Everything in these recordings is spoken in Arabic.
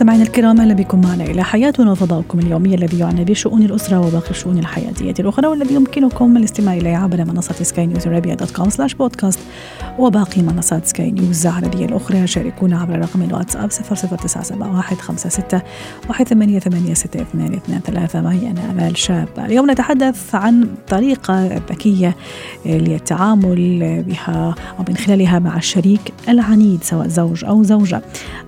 مستمعينا الكرام أهلا بكم معنا إلى حياتنا وفضاؤكم اليومي الذي يعنى بشؤون الأسرة وباقي الشؤون الحياتية الأخرى والذي يمكنكم الاستماع إليه عبر منصة سكاي نيوز dot com slash podcast وباقي منصات سكاي نيوز العربية الأخرى. شاركونا عبر رقم الواتساب 00971 1886223 معي أنا آمال شاب. اليوم نتحدث عن طريقة ذكية للتعامل بها أو من خلالها مع الشريك العنيد سواء زوج أو زوجة.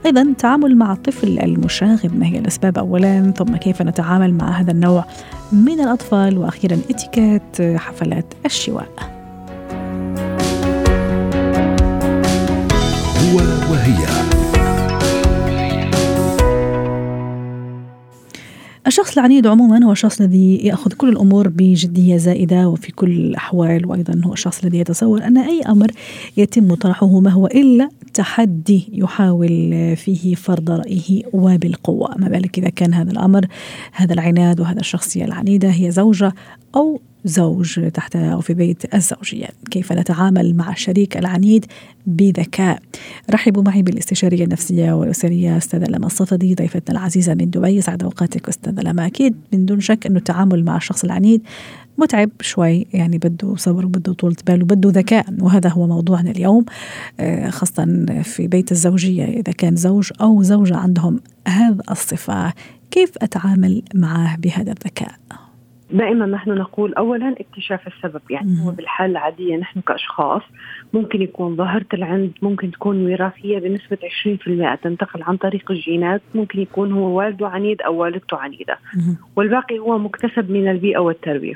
أيضا التعامل مع الطفل المشاغب ما هي الأسباب أولا. ثم كيف نتعامل مع هذا النوع من الأطفال؟ وأخيرا اتيكيت حفلات الشواء. وهي الشخص العنيد عموما هو الشخص الذي يأخذ كل الأمور بجدية زائدة وفي كل الأحوال وأيضا هو الشخص الذي يتصور أن أي أمر يتم طرحه ما هو إلا تحدي يحاول فيه فرض رأيه وبالقوة. ما بالك إذا كان هذا الأمر هذا العناد وهذا الشخصيه العنيدة هي زوجة أو زوج تحت أو في بيت الزوجية. كيف نتعامل مع الشريك العنيد بذكاء؟ رحبوا معي بالاستشارية النفسية والأسرية أستاذة لما الصفدي ضيفتنا العزيزة من دبي. سعد أوقاتك أستاذة لما أكيد من دون شك أنه التعامل مع الشخص العنيد متعب شوي يعني بده صبر وبده طولة بال وبده ذكاء وهذا هو موضوعنا اليوم آه، خاصة في بيت الزوجية. إذا كان زوج أو زوجة عندهم هذه الصفة كيف أتعامل معه بهذا الذكاء؟ دائما نحن نقول اولا اكتشاف السبب يعني هو بالحالة العادية نحن كأشخاص ممكن يكون ظاهره العند ممكن تكون وراثية بنسبة 20% تنتقل عن طريق الجينات ممكن يكون هو والده عنيد أو والدته عنيدة. والباقي هو مكتسب من البيئة والتربية.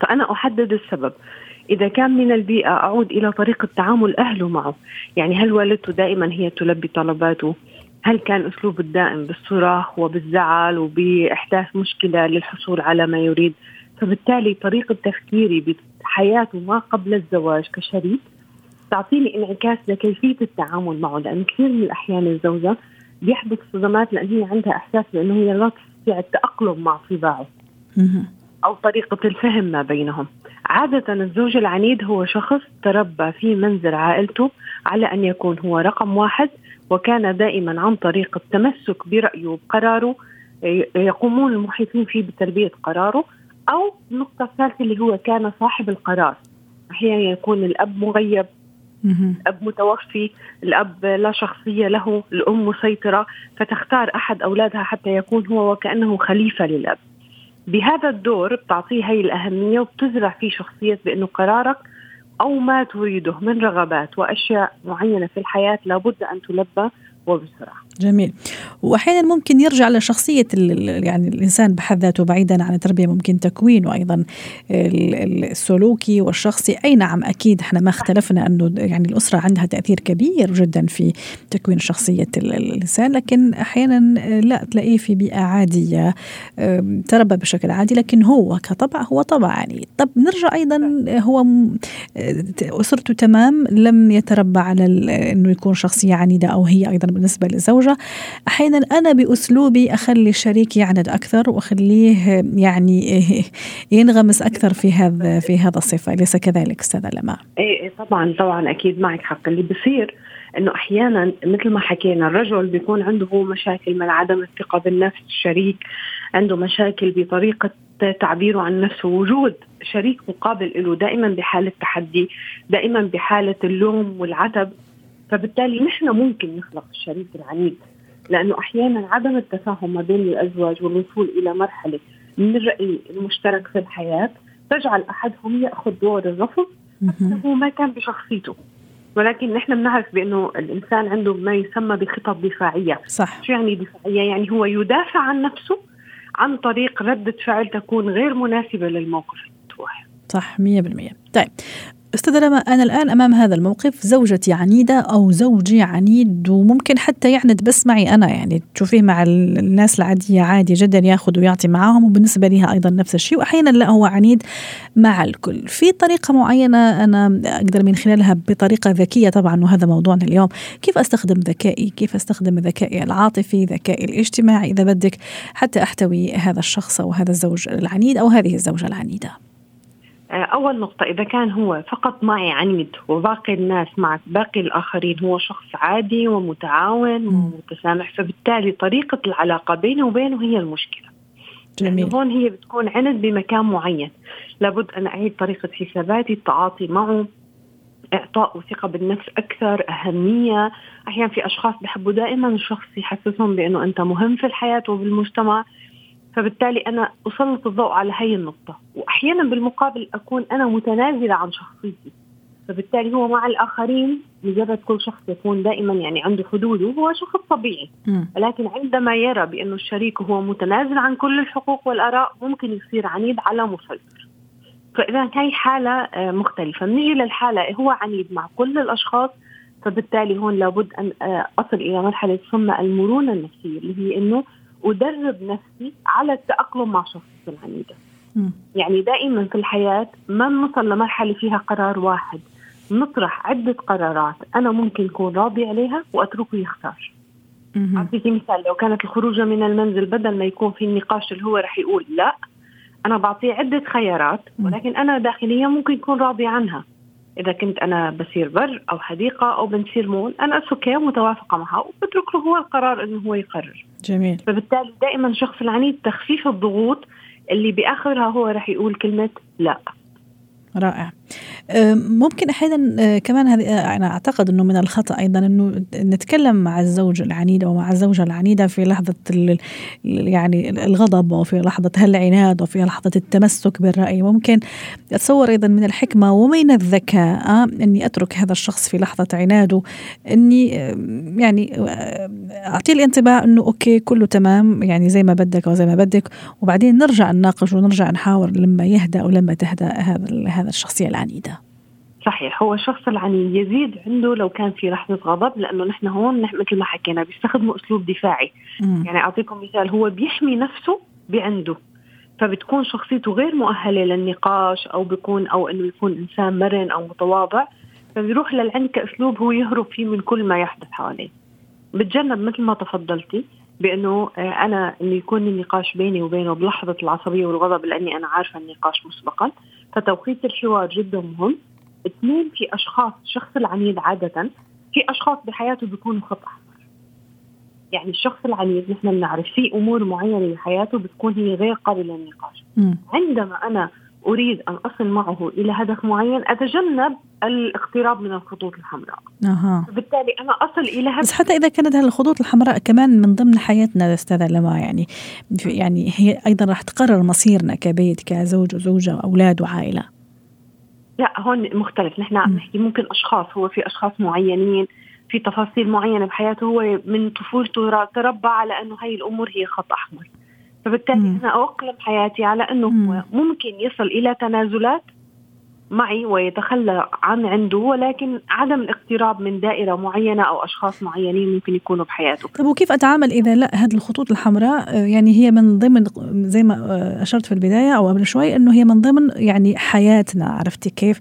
فأنا أحدد السبب. إذا كان من البيئة أعود إلى طريقة تعامل أهله معه. يعني هل والدته دائما هي تلبي طلباته؟ هل كان أسلوب الدائم بالصراخ وبالزعل وبإحداث مشكلة للحصول على ما يريد؟ فبالتالي طريقة تفكيري بحياته ما قبل الزواج كشريك تعطيني انعكاس لكيفية التعامل معه لأن كثير من الأحيان الزوجة بيحدث صدمات لأن هي عندها إحساس بأنه هي لا تستطيع التأقلم مع طباعه أو طريقة الفهم ما بينهم. عادة الزوج العنيد هو شخص تربى في منزل عائلته على أن يكون هو رقم واحد وكان دائما عن طريق التمسك برأيه وبقراره يقومون المحيطين فيه بتلبية قراره أو النقطة الثالثة اللي هو كان صاحب القرار. أحيانا يكون الأب مغيب الأب متوفي الأب لا شخصية له الأم مسيطرة فتختار أحد أولادها حتى يكون هو وكأنه خليفة للأب. بهذا الدور بتعطيه هي الأهمية وبتزرع فيه شخصية بأنه قرارك أو ما تريده من رغبات وأشياء معينة في الحياة لابد أن تلبى وبسرعة. جميل. وأحيانا ممكن يرجع لشخصية يعني الإنسان بحد ذاته بعيدا عن التربية ممكن تكوينه أيضا السلوكي والشخصي. أي نعم أكيد إحنا ما اختلفنا أنه يعني الأسرة عندها تأثير كبير جدا في تكوين شخصية الإنسان لكن أحيانا لا تلاقيه في بيئة عادية تربى بشكل عادي لكن هو كطبع هو طبع يعني طب نرجع أيضا هو أسرته تمام لم يتربى على إنه يكون شخصية عنيدة أو هي أيضا بالنسبة للزوجه الزوجة أحيانا أنا بأسلوبي أخلي الشريك يعند أكثر وأخليه يعني ينغمس أكثر في هذا في هذا الصفة. أليس كذلك أستاذة لما؟ إيه،, إيه طبعا طبعا أكيد معك حق. اللي بصير إنه أحيانا مثل ما حكينا الرجل بيكون عنده مشاكل من عدم الثقة بالنفس الشريك عنده مشاكل بطريقة تعبيره عن نفسه. وجود شريك مقابل له دائما بحالة تحدي دائما بحالة اللوم والعتب فبالتالي نحن ممكن نخلق الشريك العنيد لأنه أحيانا عدم التفاهم ما بين الأزواج والوصول إلى مرحلة من الراي المشترك في الحياة تجعل أحدهم يأخذ دور الرفض هو ما كان بشخصيته. ولكن نحن بنعرف بأنه الإنسان عنده ما يسمى بخطط دفاعية. صح. شو يعني دفاعية؟ يعني هو يدافع عن نفسه عن طريق ردة فعل تكون غير مناسبة للموقف المطروح صح 100% طيب أستاذ رما أنا الآن أمام هذا الموقف زوجتي عنيدة أو زوجي عنيد وممكن حتى يعند بس معي أنا يعني تشوفيه مع الناس العادية عادي جدا ياخذ ويعطي معاهم وبالنسبة لها أيضا نفس الشيء. واحيانا لا هو عنيد مع الكل. في طريقة معينة أنا أقدر من خلالها بطريقة ذكية طبعا وهذا موضوعنا اليوم. كيف أستخدم ذكائي؟ كيف أستخدم ذكائي العاطفي ذكائي الاجتماعي؟ إذا بدك حتى أحتوي هذا الشخص أو هذا الزوج العنيد أو هذه الزوجة العنيدة. آه، أول نقطة إذا كان هو فقط معي عنيد وباقي الناس مع باقي الآخرين هو شخص عادي ومتعاون ومتسامح فبالتالي طريقة العلاقة بينه وبينه هي المشكلة. جميل. هون هي بتكون عند بمكان معين. لابد أن أعيد طريقة حساباتي التعاطي معه إعطاء ثقة بالنفس أكثر أهمية. أحيانا في أشخاص بحبوا دائما الشخص يحسسهم بأنه أنت مهم في الحياة وبالمجتمع. فبالتالي أنا أسلط الضوء على هي النقطة. وأحيانا بالمقابل أكون أنا متنازلة عن شخصيتي. فبالتالي هو مع الآخرين مجرد كل شخص يكون دائما يعني عنده حدوده هو شخص طبيعي. ولكن عندما يرى بأنه الشريك هو متنازل عن كل الحقوق والآراء ممكن يصير عنيد على مسيطر. فاذا هي حالة آه، مختلفة. بنيجي للحاله هو عنيد مع كل الأشخاص. فبالتالي هون لابد أن آه، أصل إلى مرحلة تسمى المرونة النفسية اللي هي إنه أدرب نفسي على التأقلم مع شخص العنيده يعني دائما في الحياة ما نوصل لمرحلة فيها قرار واحد. نطرح عدة قرارات أنا ممكن أكون راضي عليها وأتركه يختار. اعطيكي مثال لو كانت الخروج من المنزل بدل ما يكون في النقاش اللي هو رح يقول لا أنا بعطيه عدة خيارات ولكن أنا داخليا ممكن يكون راضي عنها. إذا كنت أنا بسير بر أو حديقة أو بنسير مول أنا أوكي متوافقة معها وبترك له هو القرار إنه هو يقرر. جميل. فبالتالي دائما الشخص العنيد تخفيف الضغوط اللي بآخرها هو رح يقول كلمة لا. رائع. ممكن أحيانا آه، كمان هذه آه، أنا أعتقد إنه من الخطأ أيضا إنه نتكلم مع الزوج العنيد أو مع الزوجة العنيدة في لحظة يعني الغضب وفي لحظة العناد وفي لحظة التمسك بالرأي. ممكن أتصور أيضا من الحكمة ومن الذكاء آه، إني أترك هذا الشخص في لحظة عناده إني يعني أعطيه الانطباع إنه أوكي كله تمام يعني زي ما بدك أو زي ما بدك. وبعدين نرجع نناقش ونرجع نحاور لما يهدأ أو لما تهدأ هذا هذا الشخصية العنيدة. صحيح هو الشخص العنيد يزيد عنده لو كان في لحظة غضب لأنه نحن هون مثل ما حكينا بيستخدموا أسلوب دفاعي. مم. يعني أعطيكم مثال هو بيحمي نفسه بعنده فبتكون شخصيته غير مؤهلة للنقاش أو بيكون أو إنه يكون إنسان مرن أو متواضع فبيروح للعند كأسلوب هو يهرب فيه من كل ما يحدث حواليه. بتجنب مثل ما تفضلتي بإنه آه، أنا إنه يكون النقاش بيني وبينه بلحظة العصبية والغضب لأني أنا عارفة النقاش مسبقا. فتوقيت الحوار جدا مهم. اثنين في أشخاص الشخص العنيد عادة في أشخاص بحياته بيكونوا خط أحمر. يعني الشخص العنيد نحن بنعرف في أمور معينة بحياته بتكون هي غير قابلة للنقاش. عندما أنا أريد أن أصل معه إلى هدف معين أتجنب الاقتراب من الخطوط الحمراء. أها. بالتالي أنا أصل إلى هدف بس حتى إذا كانت هذه الخطوط الحمراء كمان من ضمن حياتنا أستاذة لما يعني يعني هي أيضا راح تقرر مصيرنا كبيت كزوج وزوجة وأولاد وعائلة. لا هون مختلف. نحن عم نحكي ممكن أشخاص هو في أشخاص معينين في تفاصيل معينة بحياته هو من طفولته تربى على أنه هاي الأمور هي خط أحمر. فبالتالي مم. أنا اوقلم حياتي على أنه مم. ممكن يصل إلى تنازلات معي ويتخلى عن عنده ولكن عدم الاقتراب من دائرة معينة أو أشخاص معينين ممكن يكونوا بحياته. طيب وكيف أتعامل إذا لا هذه الخطوط الحمراء آه، يعني هي من ضمن زي ما آه، أشرت في البداية أو قبل شوي إنه هي من ضمن يعني حياتنا عرفتي كيف؟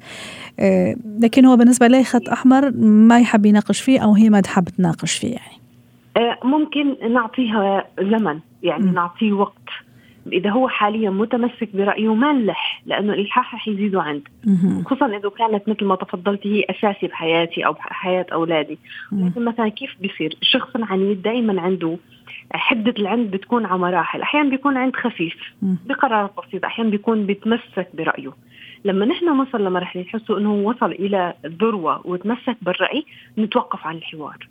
آه، لكن هو بالنسبة لي خط أحمر ما يحب يناقش فيه أو هي ما تحب تناقش فيه يعني. ممكن نعطيها زمن يعني م. نعطيه وقت. إذا هو حاليا متمسك برأيه ما نلح لأنه الالحاح رح يزيدوا عند خصوصا إذا كانت مثل ما تفضلتي هي أساسي بحياتي أو بحياه أولادي. لكن مثلا كيف بيصير؟ الشخص العنيد دائما عنده حدة العند بتكون على مراحل. أحيانا بيكون عند خفيف بقرارات بسيطة أحيانا بيكون بيتمسك برأيه. لما نحن نوصل لمرحلة نحسه أنه وصل إلى الذروة وتمسك بالرأي نتوقف عن الحوار.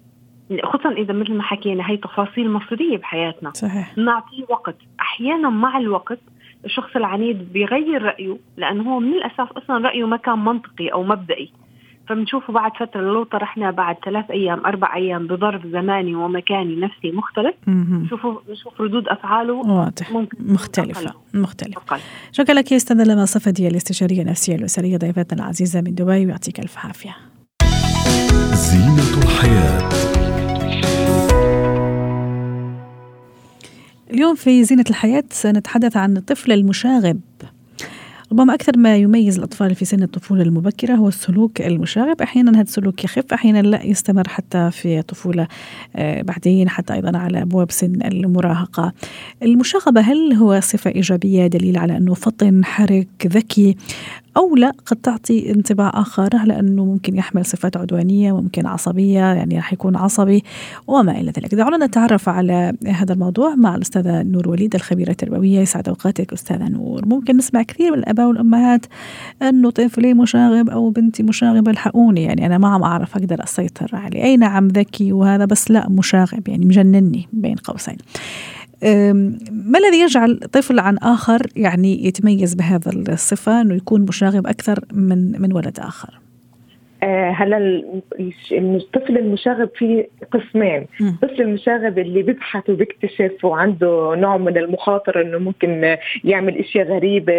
خصوصا إذا مثل ما حكينا هي تفاصيل مصيرية بحياتنا. صحيح. نعطيه وقت. أحيانا مع الوقت الشخص العنيد بيغير رأيه لأنه هو من الأساس أصلا رأيه ما كان منطقي أو مبدئي. فبنشوفه بعد فترة لو طرحنا بعد ثلاث أيام أربع أيام بظرف زماني ومكاني نفسي مختلف بنشوفه بنشوف ردود أفعاله واضح. ممكن مختلفة. مختلفة. أقل. شكرا لك يا أستاذة لما صفدي الاستشارية النفسية الأسرية ضيفتنا العزيزة من دبي ويعطيك ألف عافية. زينة الحياة. اليوم في زينة الحياة سنتحدث عن الطفل المشاغب. ربما أكثر ما يميز الأطفال في سن الطفولة المبكرة هو السلوك المشاغب. أحيانا هذا السلوك يخف أحيانا لا يستمر حتى في الطفولة آه، بعدين حتى أيضا على أبواب سن المراهقة. المشاغبة هل هو صفة إيجابية دليل على أنه فطن حرك ذكي؟ أو لا قد تعطي انطباع آخر على أنه ممكن يحمل صفات عدوانية ممكن عصبية يعني راح يكون عصبي وما إلى ذلك. دعونا نتعرف على هذا الموضوع مع الأستاذة نور وليد الخبيرة التربوية يسعد أوقاتك أستاذة نور. ممكن نسمع كثير من الآباء والأمهات أنه طفلي مشاغب أو بنتي مشاغبة الحقوني. يعني أنا ما عم أعرف أقدر أسيطر عليه. أي نعم ذكي وهذا بس لا مشاغب. يعني مجنني بين قوسين. ما الذي يجعل طفل عن آخر يعني يتميز بهذا الصفة أنه يكون مشاغب أكثر من من ولد آخر؟ آه، هلا الطفل المشاغب فيه قسمين. الطفل المشاغب اللي بيبحث وبيكتشف وعنده نوع من المخاطره إنه ممكن يعمل إشياء غريبة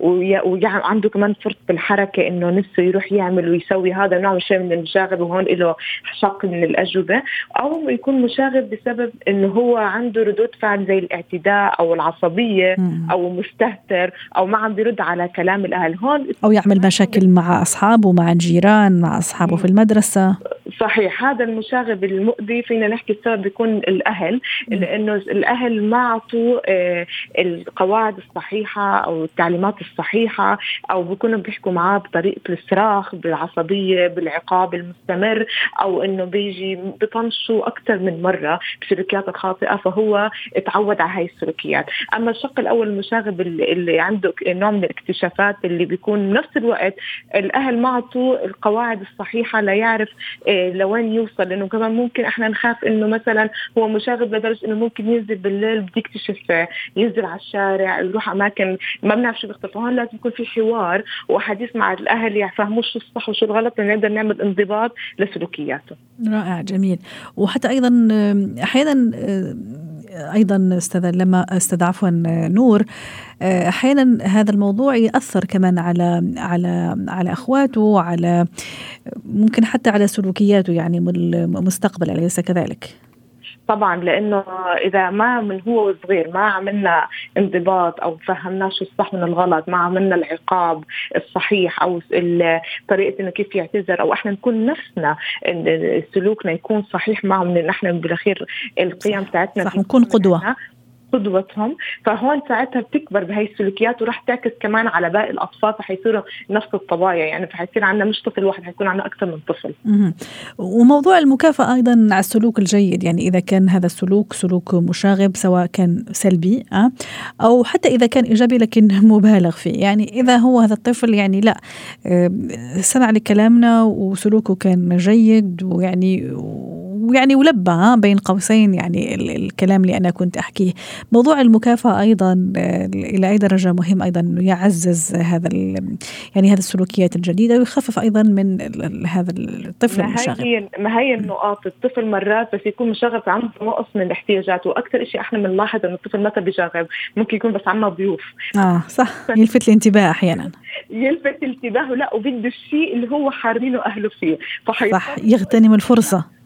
وعنده كمان فرصه بالحركة إنه نفسه يروح يعمل ويسوي هذا نوع شيء من المشاغب وهون له شق من الأجوبة. أو يكون مشاغب بسبب إنه هو عنده ردود فعل زي الاعتداء أو العصبية أو مستهتر أو ما عم بيرد على كلام الأهل. هون أو يعمل مشاكل مع أصحابه ومع الجيران الجيران مع أصحابه في المدرسة؟ صحيح هذا المشاغب المؤذي فينا نحكي السبب بيكون الأهل لأنه الأهل ما أعطوا آه، القواعد الصحيحة أو التعليمات الصحيحة أو بيكونوا بيحكوا معاه بطريقة الصراخ بالعصبية بالعقاب المستمر أو إنه بيجي بطنشوا أكثر من مرة بسلوكيات الخاطئة فهو تعود على هاي السلوكيات. أما الشق الأول المشاغب اللي عنده نوع من الاكتشافات اللي بيكون بنفس الوقت الأهل ما أعطوا القواعد الصحيحة ليعرف آه، لوين يوصل. لأنه كمان ممكن إحنا نخاف إنه مثلا هو مشاغب لدرجة إنه ممكن ينزل بالليل بده يكتشف ينزل على الشارع يروح أماكن ما بنعرف شو بيختلف هون لازم يكون في حوار وحديث مع الأهل يفهموا شو الصح وشو الغلط لنقدر نعمل انضباط لسلوكياته. رائع جميل. وحتى أيضا أحيانا أيضا أستاذ لما أستاذ عفوا نور أحيانا هذا الموضوع يأثر كمان على على على أخواته وعلى ممكن حتى على سلوكياته يعني المستقبل أليس كذلك؟ طبعا لأنه إذا ما من هو صغير ما عملنا انضباط أو فهمناه شو الصح من الغلط ما عملنا العقاب الصحيح أو طريقة إنه كيف يعتذر أو إحنا نكون نفسنا سلوكنا يكون صحيح معهم لأن إحنا بالأخير القيم بتاعتنا صح نكون قدوة. قدوتهم فهون ساعتها بتكبر بهي السلوكيات وراح تعكس كمان على باقي الأطفال فحيصيروا نفس الطبايا يعني فحيصير عندنا مش طفل واحد حيكون عندنا أكثر من طفل. وموضوع المكافأة أيضا على السلوك الجيد يعني إذا كان هذا السلوك سلوك مشاغب سواء كان سلبي أه؟ أو حتى إذا كان إيجابي لكن مبالغ فيه يعني إذا هو هذا الطفل يعني لا سمع لكلامنا وسلوكه كان جيد ويعني ويعني ولبى بين قوسين يعني الكلام اللي أنا كنت أحكيه. موضوع المكافأة أيضا آه، إلى أي درجة مهم أيضا إنه يعزز هذا يعني هذه السلوكيات الجديدة ويخفف أيضا من هذا الطفل ما المشاغب. هي ما هي النقاط؟ الطفل مرات بس يكون مشاغب عنده نقص من الاحتياجات وأكثر شيء إحنا بنلاحظ إنه الطفل متى بيشاغب ممكن يكون بس عنده ضيوف. آه صح. يلفت الانتباه أحيانا. يلفت انتباهه لا وبده الشيء اللي هو حارمينه أهله فيه. صح يغتنم الفرصة.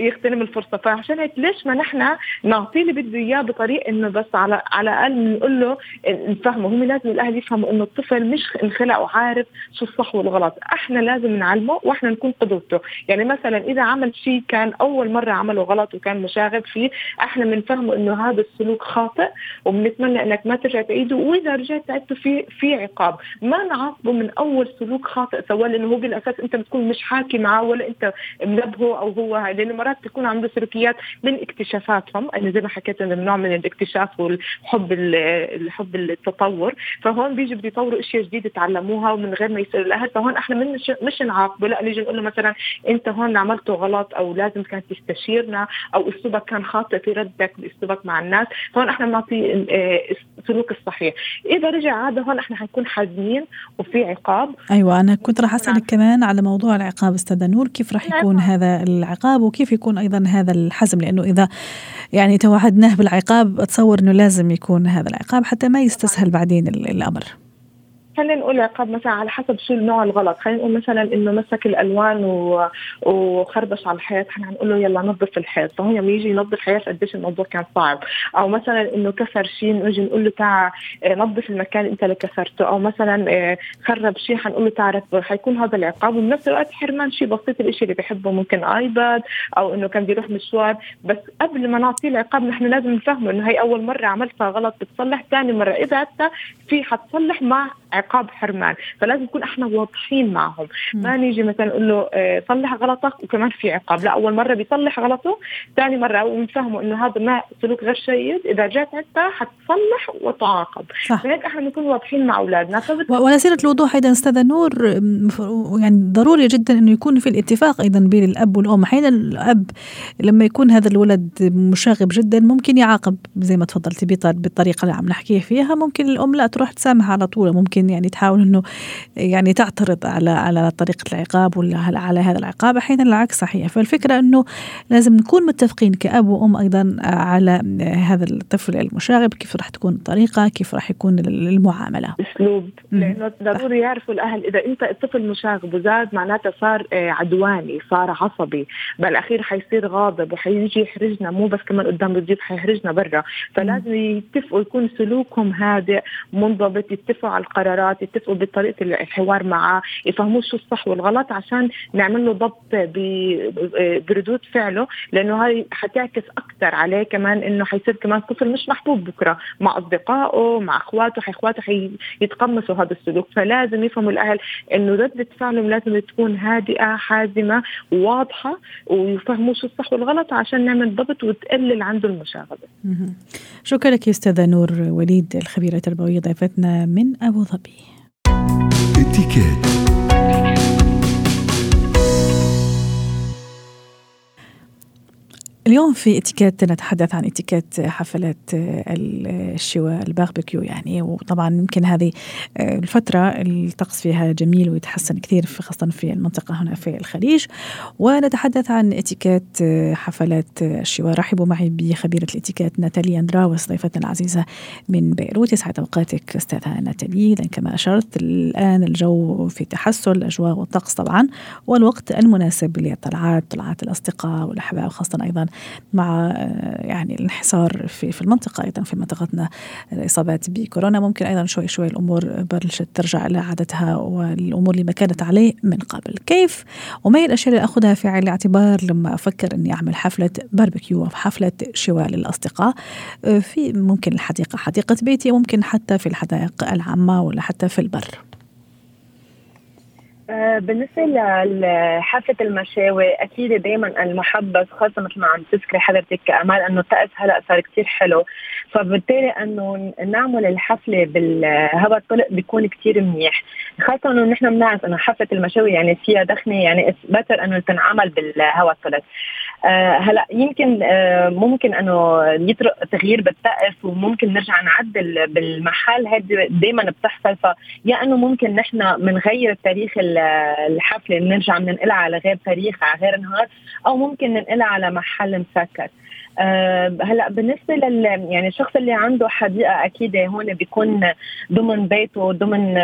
يغتنم الفرصة. فعشان هيك ليش ما نحن نعطيه اللي بده إياه بطريقه إنه بس على على الأقل نقول له نفهمه هم لازم الأهل يفهموا إنه الطفل مش انخلق وعارف شو الصح والغلط. إحنا لازم نعلمه وإحنا نكون قدوته. يعني مثلا إذا عمل شيء كان أول مرة عمله غلط وكان مشاغب فيه إحنا بنفهمه إنه هذا السلوك خاطئ وبنتمنى إنك ما ترجع تعيده. وإذا رجعت تعيده في في عقاب. ما نعاقبه من أول سلوك خاطئ سواه لأنه هو بالأساس أنت بتكون مش حاكي معه ولا أنت منبهه أو هو لأنه مرات تكون عنده سلوكيات من اكتشافاتهم. أنا زي ما حكيت إنه نوع من الاكتشاف والحب الحب التطور. فهون بيجي بده يطوروا أشياء جديدة تعلموها ومن غير ما يصير الاهل فهون إحنا من مش, مش نعاقبه. لا نيجي نقول له مثلا أنت هون عملته غلط أو لازم كانت تستشيرنا أو أسلوبك كان خاطئ في ردك بأسلوبك مع الناس. فهون إحنا بنعطي آه، السلوك الصحيح. إذا رجع عاد هون إحنا حنكون حازمين وفي عقاب. أيوه أنا كنت راح أسألك كمان على موضوع العقاب أستاذة نور. كيف راح يكون هذا العقاب وكيف يكون أيضا هذا الحزم لأنه إذا يعني توعدناه بالعقاب أتصور إنه لازم يكون هذا العقاب حتى ما يستسهل بعدين الأمر. خلينا نقول عقاب مثلا على حسب شو النوع الغلط. خلينا نقول مثلا إنه مسك الألوان و... وخربش على الحيط إحنا حنقول له يلا نظف الحيط. فهو يوم يجي ينظف الحيط قديش الموضوع كان صعب. أو مثلا إنه كسر شيء نجي نقول له تعا آه، نظف المكان أنت اللي كسرته. أو مثلا آه، خرب شيء حنقول له تعرف حيكون هذا العقاب. وبنفس الوقت حرمان شيء بسيط الشيء اللي بيحبه ممكن آيباد أو إنه كان بيروح مشوار. بس قبل ما نعطيه العقاب نحن لازم نفهمه إنه هي أول مرة عملتها غلط بتصلح ثاني مرة إذا في حتصلح مع عقاب حرمان. فلازم نكون إحنا واضحين معهم. ما نيجي مثلا نقول له آه صلح غلطك وكمان في عقاب. لا أول مرة بيصلح غلطه ثاني مرة ونفهمه إنه هذا ما سلوك غير جيد إذا جات انت حتصلح وتعاقب. فهيك إحنا بنكون واضحين مع أولادنا. فبت... وعلى سيره الوضوح أيضا أستاذة نور يعني ضروري جدا إنه يكون في الاتفاق أيضا بين الأب والأم. أحيانا الأب لما يكون هذا الولد مشاغب جدا ممكن يعاقب زي ما تفضلتي بالطريقة اللي عم نحكيها فيها. ممكن الأم لا تروح تسامح على طول. ممكن يعني تحاول إنه يعني تعترض على على طريقة العقاب ولا على هذا العقاب أحيانا العكس صحيح. فالفكرة إنه لازم نكون متفقين كأب وأم أيضا على هذا الطفل المشاغب كيف راح تكون الطريقة كيف راح يكون المعاملة. اسلوب لأنه ضروري يعرفوا الأهل إذا أنت الطفل مشاغب وزاد معناته صار آه، عدواني صار عصبي بالأخير حيصير غاضب وحيجي يحرجنا مو بس كمان قدام الضيوف حيحرجنا برا. فلازم يتفقوا يكون سلوكهم هادئ منضبط يتفقوا على القرارات يتفقوا بطريقة الحوار معه يفهموا شو الصح والغلط عشان نعمل له ضبط بردود فعله لأنه هاي حتعكس أكثر عليه كمان إنه حيصير كمان طفل مش محبوب بكرة مع أصدقائه مع أخواته أخواته حيتقمصوا هذا السلوك فلازم يفهموا الأهل إنه رده فعلهم لازم تكون هادئة حازمة واضحة ويفهموا شو الصح والغلط عشان نعمل ضبط وتقلل عنده المشاغبة. شكرا لك يا أستاذة نور وليد الخبيرة التربوية ضيفتنا من أبو ظبي. اتكات اليوم في اتيكيت نتحدث عن اتيكيت حفلات الشواء الباربيكيو يعني. وطبعا يمكن هذه الفترة الطقس فيها جميل ويتحسن كثير في خاصة في المنطقة هنا في الخليج. ونتحدث عن اتيكيت حفلات الشواء. رحبوا معي بخبيرة الاتيكيت ناتالي أندراوس ضيفتنا العزيزة من بيروت. يسعد أوقاتك أستاذة ناتالي. كما أشرت الآن الجو في تحسن الأجواء والطقس طبعا والوقت المناسب للطلعات طلعات الأصدقاء والأحباب خاصة أيضا مع يعني الانحسار في في المنطقة أيضا في منطقتنا الإصابات بكورونا. ممكن أيضا شوي شوي الأمور بلشت ترجع إلى عادتها والأمور اللي ما كانت عليه من قبل. كيف؟ وما هي الأشياء اللي أخذها في عين الاعتبار لما أفكر إني أعمل حفلة باربيكيو أو حفلة شواء للأصدقاء؟ في ممكن الحديقة حديقة بيتي ممكن حتى في الحدائق العامة ولا حتى في البر. آه، بالنسبة لحافة المشاوي أكيد دائما المحبس خاصة مثل ما عم تذكري حضرتك كأمال أنه الطقس هلأ صار كثير حلو. فبالتالي أنه نعمل الحفلة بالهواء الطلق بيكون كثير منيح. خاصة أنه نحن بنعرف أنه حفلة المشاوي يعني فيها دخنة يعني بتر أنه تنعمل بالهواء الطلق. هلا يمكن آه ممكن انه يطرق تغيير بالطقس وممكن نرجع نعدل بالمحل. هذه دائما بتحصل. فيا إنه ممكن نحن بنغير تاريخ الحفلة بنرجع بننقلها على غير تاريخ على غير نهار أو ممكن ننقلها على محل مسكر. هلا بالنسبة لل يعني الشخص اللي عنده حديقة أكيد هون بيكون ضمن بيته ضمن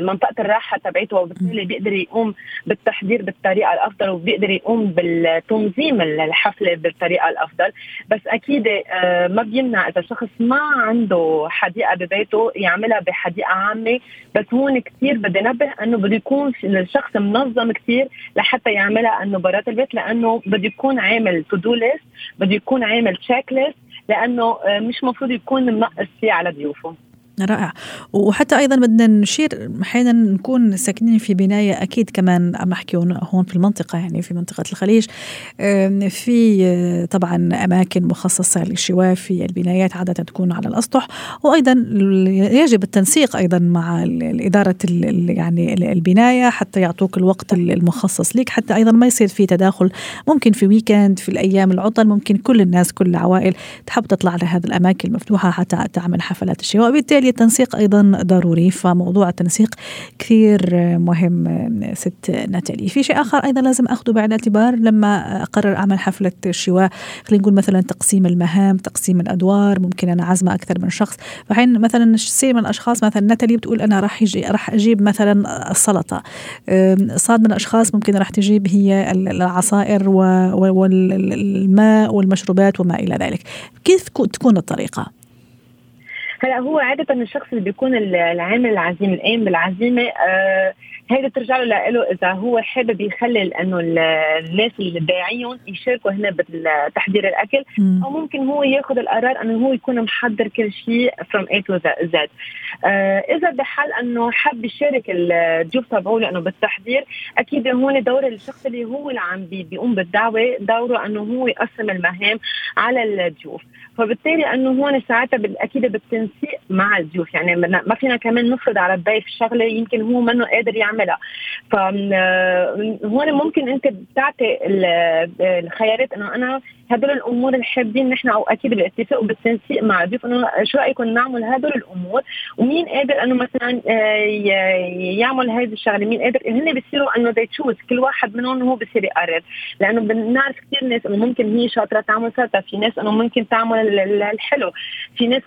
منطقه الراحة تبعته وبالتالي بيقدر يقوم بالتحضير بالطريقة الأفضل وبيقدر يقوم بالتنظيم الحفلة بالطريقة الأفضل. بس أكيد أه ما بيمنع إذا شخص ما عنده حديقة ببيته يعملها بحديقة عامة. بس هون كثير بدي انبه إنه بده يكون الشخص منظم كثير لحتى يعملها إنه برات البيت لأنه بده يكون عامل to-do list بده يكون عامل checklist لأنه آه، مش مفروض يكون منقص فيه على ضيوفه. رائع. وحتى أيضا بدنا نشير أحيانا نكون ساكنين في بناية أكيد كمان عم نحكي هون في المنطقة يعني في منطقة الخليج. في آه، طبعا أماكن مخصصة للشواء في البنايات عادة تكون على الأسطح. وأيضا يجب التنسيق أيضا مع إدارة يعني البناية حتى يعطوك الوقت المخصص لك حتى أيضا ما يصير في تداخل ممكن في ويكند في الأيام العطل ممكن كل الناس كل العوائل تحب تطلع لهذه الأماكن المفتوحة حتى تعمل حفلات الشواء. وبالتالي التنسيق أيضا ضروري فموضوع التنسيق كثير مهم ست ناتالي. في شيء آخر أيضا لازم أخذه بعين الاعتبار لما أقرر أعمل حفلة شواء خلينا نقول مثلا تقسيم المهام تقسيم الأدوار ممكن أنا عازمه أكثر من شخص. فحين مثلا سي من الأشخاص مثلا ناتالي بتقول أنا راح يجي راح أجيب مثلا السلطة. صاد من الأشخاص ممكن راح تجيب هي العصائر والماء والمشروبات وما إلى ذلك. كيف تكون الطريقة؟ هلا هو عادة الشخص اللي بيكون العامل العزيم القايم بالعزيمة آه هيدا ترجع له له إذا هو حابب يخلي إنه الناس اللي داعيهم يشاركوا هنا بتحضير الأكل مم. أو ممكن هو ياخذ القرار إنه هو يكون محضر كل شيء from A to Z آه إذا بحال أنه حب يشارك الضيوف تبعه لأنه بالتحضير أكيد هون دور الشخص اللي هو اللي عم بيقوم بالدعوة دوره أنه هو يقسم المهام على الضيوف فبالتالي أنه هون ساعتها أكيد بالتنسيق مع الضيوف يعني ما فينا كمان نفرض على الضيف شغلة يمكن هو منه قادر يعملها. فهون ممكن أنت بتعطي الخيارات أنه أنا هدول الأمور اللي حابين نحن أو أكيد بالاتفاق وبالتنسيق مع الضيوف إنه شو رأيكم نعمل هدول الأمور؟ ومين قادر إنه مثلا آه، يعمل هذه الشغلة؟ مين قادر؟ هن بيصيروا إنه دي تشوز كل واحد منهم هو بصير يقرر. لأنه بنعرف كثير ناس إنه ممكن هي شاطرة تعمل سلطه في ناس إنه ممكن تعمل الحلو. في ناس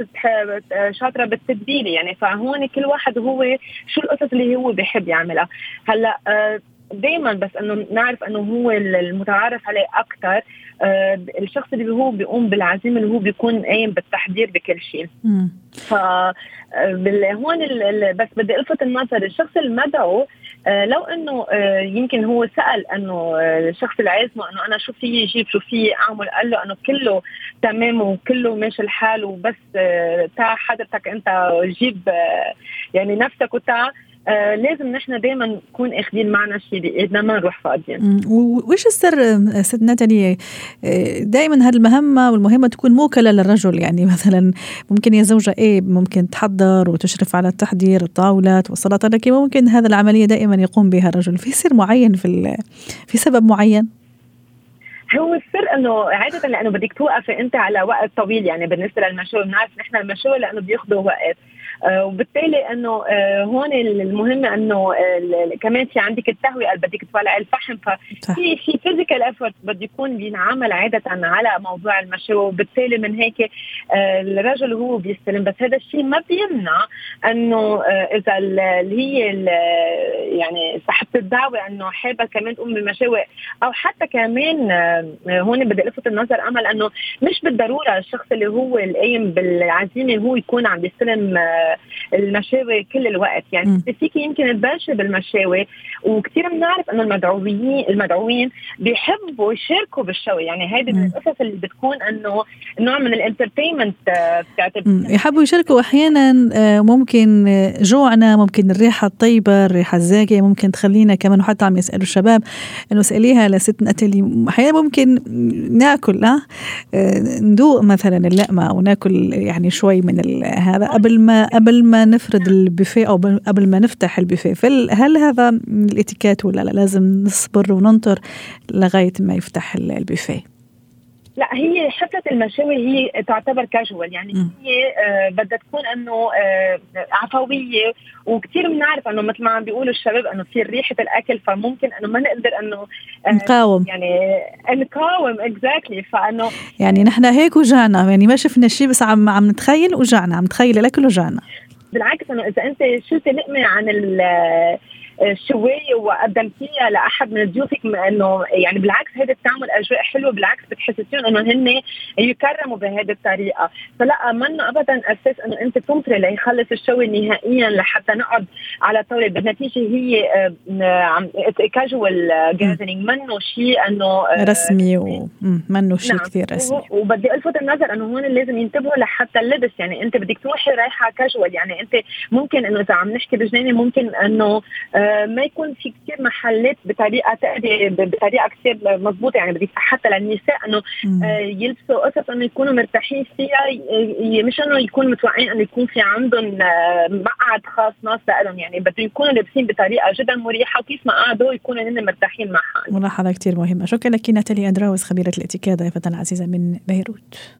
شاطرة بالتتبيله يعني. فهون كل واحد هو شو القصص اللي هو بيحب يعملها. هلأ آه، دائما بس إنه نعرف إنه هو المتعارف عليه أكثر الشخص اللي هو بيقوم بالعزيمة اللي هو بيكون قايم بالتحضير بكل شيء. ف آه، هون بس بدي الفت النظر. الشخص المدعو آه لو إنه آه يمكن هو سأل إنه آه، الشخص اللي عازمه إنه أنا شو في يجيب شو في أعمل؟ قال له إنه كله تمام وكله ماشي الحال وبس آه، تاع حضرتك أنت جيب آه، يعني نفسك وتاع آه لازم نحن دائما نكون اخذين معنا شيء بايدنا ما نروح فاضيين. وش السر ست ناتالي؟ دائما هذه المهمة والمهمة تكون موكلة للرجل يعني مثلا ممكن الزوجة إيه ممكن تحضر وتشرف على التحضير الطاولات والسلطة لكن ممكن هذه العملية دائما يقوم بها الرجل. في سر معين في في سبب معين؟ هو السر إنه عادة لأنه بدك توقفي أنت على وقت طويل يعني بالنسبة للمشاوي. بنعرف نحن المشاوي لأنه بياخذوا وقت. آه، وبالتالي إنه آه، هون المهم إنه كمان في عندك التهوية اللي بدك تولع الفحم. ففي في physical effort بده يكون بينعمل عادة على موضوع المشاوي وبالتالي من هيك آه، الرجل هو بيستلم. بس هذا الشيء ما بيمنع إنه إذا اللي هي يعني صاحبة الدعوة إنه حابة كمان تقوم بالمشاوي أو حتى كمان هون بدي ألفت النظر أمل إنه مش بالضرورة الشخص اللي هو القايم بالعزيمة هو يكون عم يستلم المشاوي كل الوقت. يعني فيك يمكن تبلشي بالمشاوي وكثير بنعرف إنه المدعوين المدعوين بيحبوا يشاركوا بالشوي يعني هيدي من القصص اللي بتكون إنه نوع من الانترتينمنت يحبوا يشاركوا أحيانا آه، ممكن جوعنا ممكن الريحة الطيبة الريحة الزاكية ممكن تخلينا كمان وحتى عم يسألوا الشباب إنه اسأليها لست نتلي أحيانا ممكن ناكل ها آه، ندوق مثلا اللقمة أو ناكل يعني شوي من هذا. قبل ما قبل ما نفرد البوفيه أو قبل ما نفتح البوفيه هل هذا الإتيكيت ولا لا؟ لازم نصبر وننطر لغاية ما يفتح البوفيه. لا هي حفلة المشاوي هي تعتبر كاجوال يعني م. هي آه بدها تكون إنه آه عفوية. وكثير بنعرف إنه مثل ما عم بيقولوا الشباب إنه في ريحة الأكل فممكن إنه ما نقدر إنه آه نقاوم. يعني نقاوم اكزاكتلي فإنه يعني نحن هيك وجعنا. يعني ما شفنا شيء بس عم عم نتخيل وجعنا. عم نتخيل الأكل وجعنا. بالعكس إنه إذا أنت شلتي لقمه عن شوية وقدمتيها لأحد من ضيوفك إنه يعني بالعكس هذا بتعمل أجواء حلوة بالعكس بتحسسيهم إنه هن يكرموا بهذه الطريقة. فلا منه ابدا أساس إنه أنت تنطري ليخلص الشو نهائيا لحتى نقعد على طاولة. بالنتيجة هي كاجوال جاذرينج منه شيء إنه آه، رسمي ومنه شيء نعم. كثير رسمي. وبدي ألفت النظر إنه هون لازم ينتبهوا لحتى اللبس. يعني أنت بدك تروحي رايحة كاجوال يعني أنت ممكن إنه إذا عم نحكي بجنينة ممكن إنه آه، ما يكون في كثير محلات بطريقة تأدي بطريقة كثير مضبوطه يعني بدي حتى للنساء إنه آه، يلبسوا قصص إنه يكونوا مرتاحين فيها مش إنه يكونوا متوقعين إنه يكون في عندهم مقعد خاص ناس لهم يعني بدهم يكونوا لابسين بطريقة جدا مريحة وكيف ما قعدوا يكونوا هن مرتاحين معها ملاحظة كثير مهمة. شكرا لك ناتالي أندراوس خبيرة الاتيكيت ضيفتنا العزيزة من بيروت.